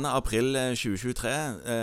13. april eh, 2023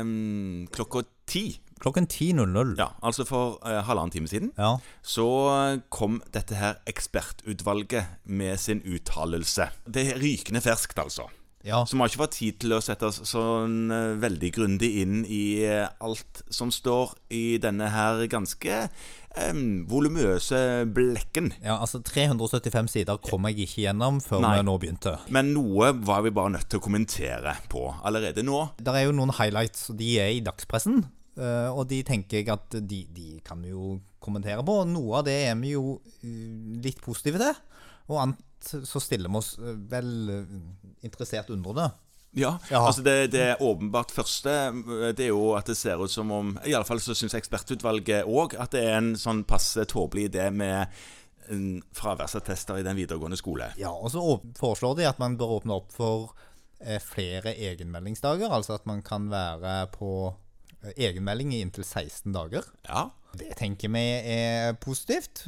um, klokka ti. Klokken 10.00. Ja, altså for uh, halvannen time siden. Ja. Så kom dette her ekspertutvalget med sin uttalelse. Det er rykende ferskt, altså. Ja. Så vi har ikke fått tid til å sette oss sånn eh, veldig grundig inn i eh, alt som står i denne her ganske eh, volumøse blekken. Ja, altså 375 sider kom jeg ikke gjennom før Nei. vi nå begynte. Men noe var vi bare nødt til å kommentere på allerede nå. Det er jo noen highlights, og de er i dagspressen. eh, og de tenker jeg at de, de kan vi jo kommentere på. Noe av det er vi jo litt positive til. Og så stiller vi oss eh, vel eh, interessert undrende. Ja, Ja. altså det, det åpenbart første Det er jo at det ser ut som om Iallfall så syns ekspertutvalget òg at det er en sånn passe tåpelig idé med en fraværsattester i den videregående skole. Ja, og så foreslår de at man bør åpne opp for eh, flere egenmeldingsdager. Altså at man kan være på eh, egenmelding i inntil 16 dager. Ja. Det tenker vi er positivt.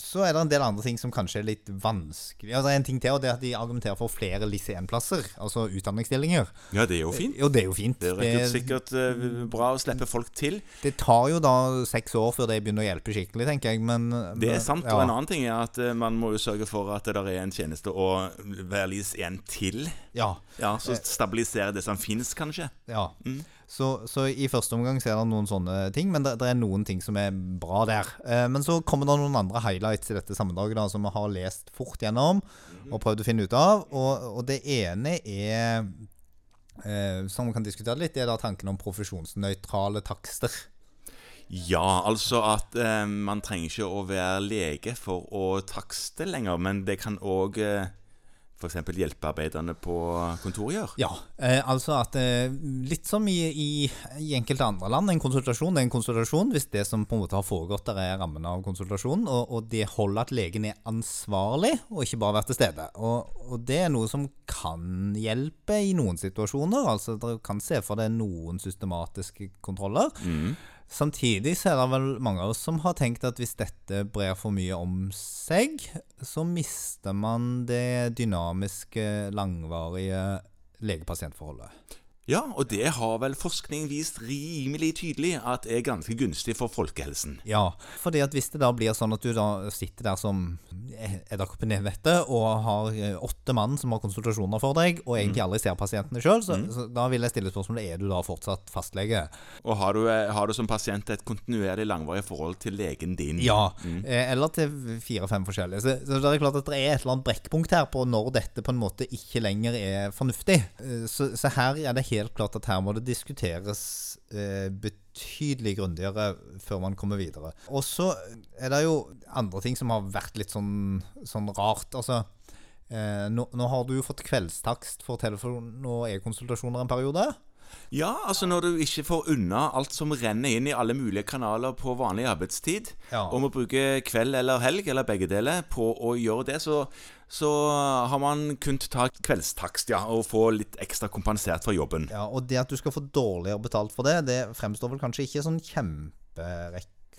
Så er det en del andre ting som kanskje er litt vanskelig. Altså En ting til, og det er at de argumenterer for flere LIS1-plasser, altså utdanningsstillinger. ja, det er jo fint. Jo, det er jo fint. Det er sikkert uh, bra å slippe folk til. det tar jo da seks år før det begynner å hjelpe skikkelig, tenker jeg, men Det er sant. Ja. Og en annen ting er at eh, man må jo sørge for at det der er en tjeneste å være LIS1 til. Ja. Ja, Så stabilisere det som finnes, kanskje. ja. Mm. Så, så i første omgang så er det noen sånne ting, men det, det er noen ting som er bra der. Eh, men så kommer det noen andre highlights i dette sammendraget da, som vi har lest fort gjennom og prøvd å finne ut av. Og, og det ene er eh, som vi kan diskutere litt, det er da tanken om profesjonsnøytrale takster. Ja, altså at eh, man trenger ikke å være lege for å takste lenger, men det kan òg eh, f.eks. hjelpearbeiderne på kontoret gjør? Ja, eh, altså at eh, litt som i, i, i enkelte andre land, en konsultasjon det er en konsultasjon hvis det som på en måte har foregått der er rammen av konsultasjonen, og, og det holder at legen er ansvarlig og ikke bare være til stede. Og, og det er noe som kan hjelpe i noen situasjoner, altså dere kan se for deg noen systematiske kontroller. Samtidig så er det vel mange av oss som har tenkt at hvis dette brer for mye om seg, så mister man det dynamiske, langvarige lege-pasient-forholdet. Ja, og det har vel forskning vist rimelig tydelig at er ganske gunstig for folkehelsen. Ja, fordi at hvis det da blir sånn at du da sitter der som edderkopp i og har eh, åtte mann som har konsultasjoner for deg, og egentlig aldri ser pasientene sjøl, så, så da vil jeg stille spørsmålet er du da fortsatt fastlege. Og har du, eh, har du som pasient et kontinuerlig langvarig forhold til legen din? Ja, mm. eller til fire-fem forskjellige. Så, så det er klart at det er et eller annet brekkpunkt her på når dette på en måte ikke lenger er fornuftig. Eh, Så, så her er det helt klart at her må det diskuteres eh, betydelig grundigere før man kommer videre. Og så er det jo andre ting som har vært litt sånn, sånn rart. Altså, eh, nå, nå har du jo fått kveldstakst for telefon- og e-konsultasjoner en periode. Ja, altså når du ikke får unna alt som renner inn i alle mulige kanaler på vanlig arbeidstid, Ja. og må bruke kveld eller helg, eller begge deler, på å gjøre det, så, så har man kunnet ta kveldstakst, ja, og få litt ekstra kompensert for jobben. Ja, Og det at du skal få dårligere betalt for det, det fremstår vel kanskje ikke sånn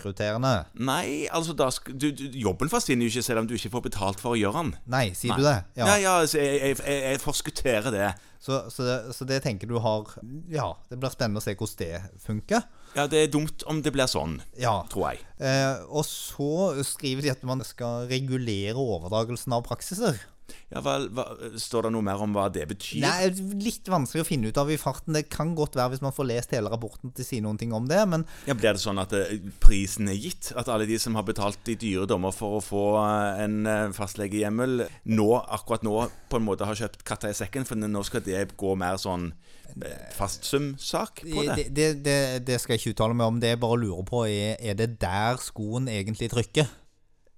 kjemperekrutterende. Nei, altså da sk du, du, Jobben forsvinner jo ikke selv om du ikke får betalt for å gjøre den. Nei, sier Nei. du det? Ja, ja, altså, jeg, jeg, jeg, jeg forskutterer det. Så, så, det, så det tenker du har Ja, det blir spennende å se hvordan det funker. Ja, det er dumt om det blir sånn, Ja. tror jeg. Eh, og så skriver de at man skal regulere overdragelsen av praksiser. Ja, vel, hva, Står det noe mer om hva det betyr? Nei, Litt vanskelig å finne ut av i farten. Det kan godt være hvis man får lest hele rapporten til å si noen ting om det, men Ja, Blir det sånn at eh, prisen er gitt? At alle de som har betalt i dyre dommer for å få eh, en eh, fastlegehjemmel, nå, akkurat nå på en måte har kjøpt katta i sekken? For nå skal det gå mer sånn fastsum-sak på det? det, det, det, det skal jeg ikke uttale meg om. Det jeg bare lurer på, er er det der skoen egentlig trykker?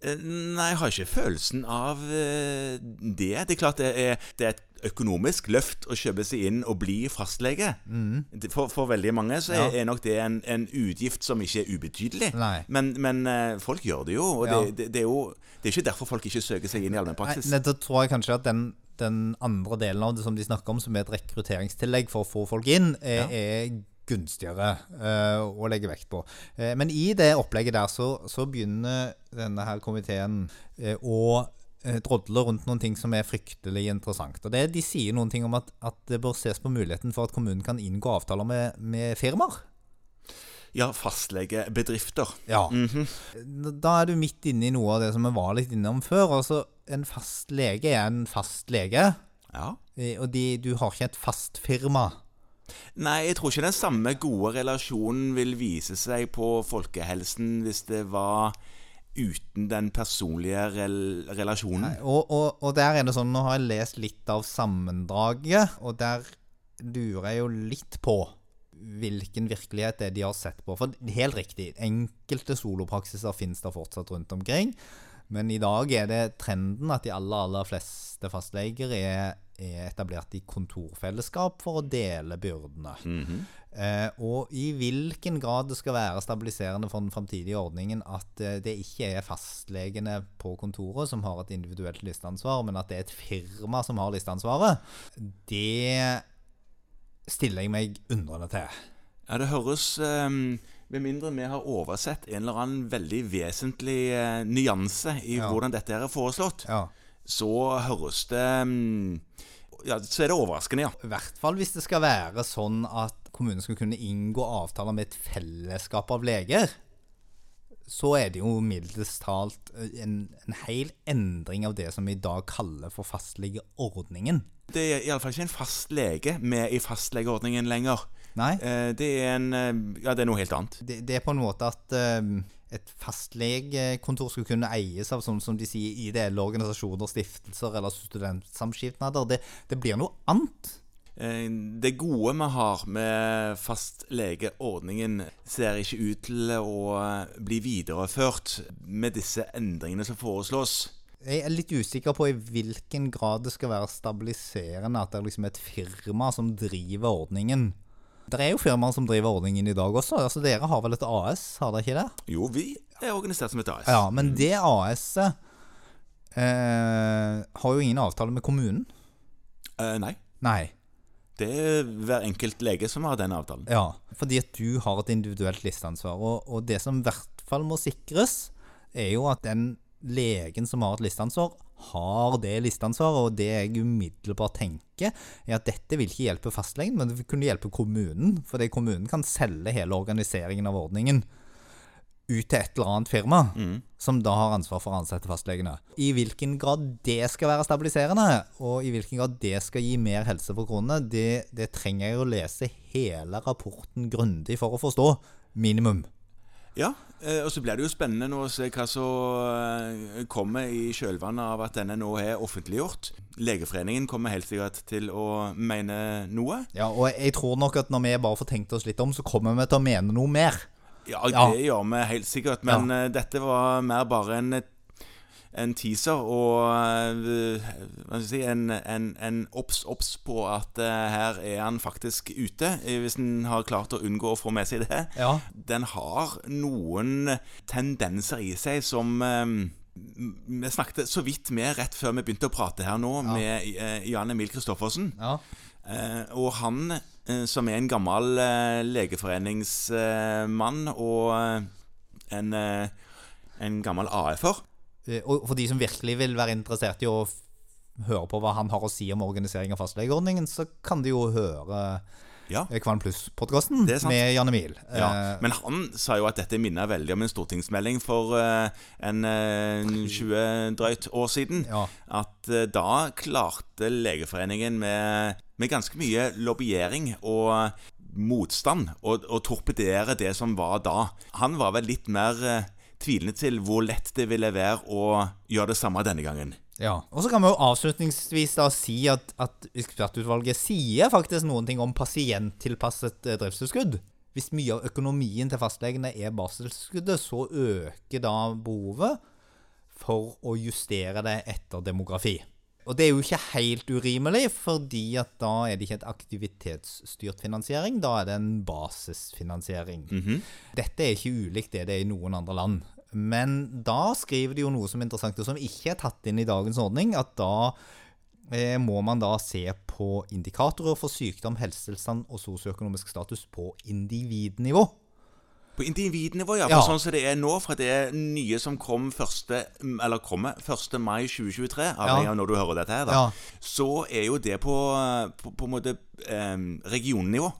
Eh, Nei, jeg har ikke følelsen av eh, det. Det er klart det er, det er et økonomisk løft å kjøpe seg inn og bli fastlege. Mm. For, for veldig mange så. Ja. er nok det en, en utgift som ikke er ubetydelig. Men, men eh, folk gjør det jo, og Ja. det, det, det er jo det er ikke derfor folk ikke søker seg inn i allmennpraksis. nei, da tror jeg kanskje at den, den andre delen av det som de snakker om, som er et rekrutteringstillegg for å få folk inn, er, Ja. er gunstigere eh, å legge vekt på. Eh, men i det opplegget der så, så begynner denne her komiteen eh, å drodle rundt noen ting som er fryktelig interessant. Og det, De sier noen ting om at, at det bør ses på muligheten for at kommunen kan inngå avtaler med, med firmaer. Ja, fastlegebedrifter. Ja. Mhm. Da er du midt inne i noe av det som vi var litt innom før. Altså, En fast lege er en fast lege, Ja. og de, du har ikke et fast firma. Nei, jeg tror ikke den samme gode relasjonen vil vise seg på folkehelsen hvis det var uten den personlige rel relasjonen. Og, og, og der er det sånn, nå har jeg lest litt av sammendraget, og der lurer jeg jo litt på hvilken virkelighet det er de har sett på. For helt riktig, enkelte solopraksiser finnes det fortsatt rundt omkring. Men i dag er det trenden at de aller, aller fleste fastleger er, er etablert i kontorfellesskap for å dele byrdene. eh, og i hvilken grad det skal være stabiliserende for den framtidige ordningen at eh, det ikke er fastlegene på kontoret som har et individuelt listeansvar, men at det er et firma som har listeansvaret, det stiller jeg meg undrende til. Ja, det høres ehm, Med mindre vi har oversett en eller annen veldig vesentlig eh, nyanse i Ja. hvordan dette her er foreslått, Ja. så høres det ehm, Ja, så er det overraskende, ja. I hvert fall hvis det skal være sånn at kommunen skal kunne inngå avtaler med et fellesskap av leger. Så er det jo mildest talt en, en hel endring av det som vi i dag kaller for fastlegeordningen. Det er iallfall ikke en fast lege med i fastlegeordningen lenger. Nei, Eh, Det er en eh, Ja, det er noe helt annet. det, det er på en måte at eh, et fastlegekontor skulle kunne eies av sånn som de sier ideelle organisasjoner, stiftelser eller studentsamskipnader. Det, det blir noe annet. Det gode vi har med fastlegeordningen, ser ikke ut til å bli videreført med disse endringene som foreslås. Jeg er litt usikker på i hvilken grad det skal være stabiliserende at det er liksom et firma som driver ordningen. Det er jo firmaer som driver ordningen i dag også. altså Dere har vel et AS, har dere ikke det? Jo, vi er organisert som et AS. Ja, men det AS-et eh, har jo ingen avtale med kommunen. Eh, nei. Nei. Det er hver enkelt lege som har den avtalen. Ja, fordi at du har et individuelt listeansvar. Og, og det som i hvert fall må sikres, er jo at den legen som har et listeansvar, har det listeansvaret. Og det jeg umiddelbart tenker, er at dette vil ikke hjelpe fastlegen, men det vil kunne hjelpe kommunen. Fordi kommunen kan selge hele organiseringen av ordningen ut til et eller annet firma, som da har ansvar for å ansette fastlegene. I hvilken grad det skal være stabiliserende, og i hvilken grad det skal gi mer helse for kronene, det, det trenger jeg å lese hele rapporten grundig for å forstå. Minimum. Ja, eh, og så blir det jo spennende nå å se hva som eh, kommer i kjølvannet av at denne nå er offentliggjort. Legeforeningen kommer helt sikkert til å mene noe. Ja, og jeg tror nok at når vi bare får tenkt oss litt om, så kommer vi til å mene noe mer. Ja, Ja. det gjør vi helt sikkert, men ja. dette var mer bare en, en teaser og eh, hva skal jeg si, en, en, en obs obs på at eh, her er han faktisk ute, eh, hvis en har klart å unngå å få med seg det. Ja. Den har noen tendenser i seg som Vi snakket så vidt med rett før vi begynte å prate her nå, med eh, Jan Emil Kristoffersen. Ja. Og han, som er en gammel legeforeningsmann og en, en gammel AF-er Og for de som virkelig vil være interessert i å høre på hva han har å si om organisering av fastlegeordningen, så kan de jo høre Ja. Kvalm Kvam Pluss-podkasten med Jan Emil. ja. Eh, Men han sa jo at dette minner veldig om en stortingsmelding for eh, en eh, 20 drøyt år siden. Ja. At eh, da klarte Legeforeningen med, med ganske mye lobbyering og motstand å torpedere det som var da. Han var vel litt mer eh, tvilende til hvor lett det ville være å gjøre det samme denne gangen. Ja, og så kan vi jo avslutningsvis da si at, at ekspertutvalget sier faktisk noen ting om pasienttilpasset eh, driftstilskudd. Hvis mye av økonomien til fastlegene er basistilskuddet, så øker da behovet for å justere det etter demografi. Og det er jo ikke helt urimelig, fordi at da er det ikke et aktivitetsstyrt finansiering, da er det en basisfinansiering. Dette er ikke ulikt det det er i noen andre land. Men da skriver de jo noe som er interessant, og som ikke er tatt inn i dagens ordning, at da eh, må man da se på indikatorer for sykdom, helsetilstand og sosioøkonomisk status på individnivå. På individnivå, ja. For Ja. sånn som det er nå, fra det nye som kom første, eller kommer 1. mai 2023, avhengig Ja. av når du hører dette her, da, Ja. så er jo det på, på, på en måte eh, regionnivå.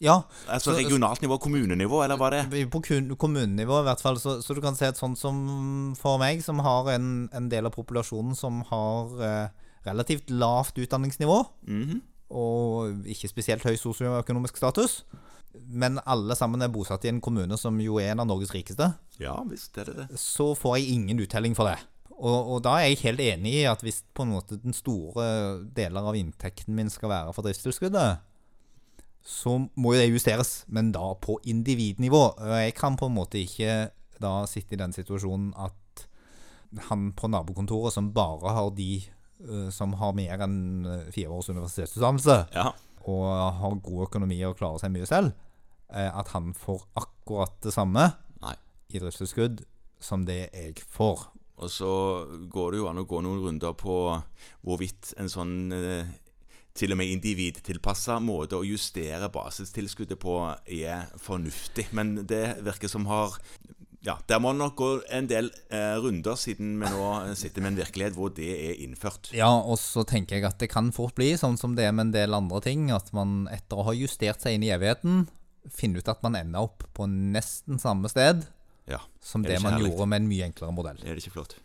Ja, Altså Så- regionalt nivå, kommunenivå, eller hva det på kommunenivå i hvert fall. Så, så du kan se et sånt som for meg, som har en, en del av populasjonen som har eh, relativt lavt utdanningsnivå, Mhm. og ikke spesielt høy sosioøkonomisk status. Men alle sammen er bosatt i en kommune som jo er en av Norges rikeste. Ja visst er det det. så får jeg ingen uttelling for det. Og, og da er jeg helt enig i at hvis på en måte den store deler av inntekten min skal være for driftstilskuddet, så må jo det justeres, men da på individnivå. Jeg kan på en måte ikke da sitte i den situasjonen at han på nabokontoret som bare har de eh, som har mer enn eh, fire års universitetsutdannelse, Ja. og har god økonomi og klarer seg mye selv, eh, at han får akkurat det samme Nei. i driftstilskudd som det jeg får. Og så går det jo an å gå noen runder på hvorvidt en sånn til og med individtilpassa måte å justere basistilskuddet på er fornuftig. Men det virker som har Ja, der må nok gå en del eh, runder, siden vi nå sitter med en virkelighet hvor det er innført. Ja, og så tenker jeg at det kan fort bli sånn som det er med en del andre ting, at man etter å ha justert seg inn i evigheten, finner ut at man ender opp på nesten samme sted Ja, som det det man herlig? gjorde med en mye enklere modell. er det ikke flott?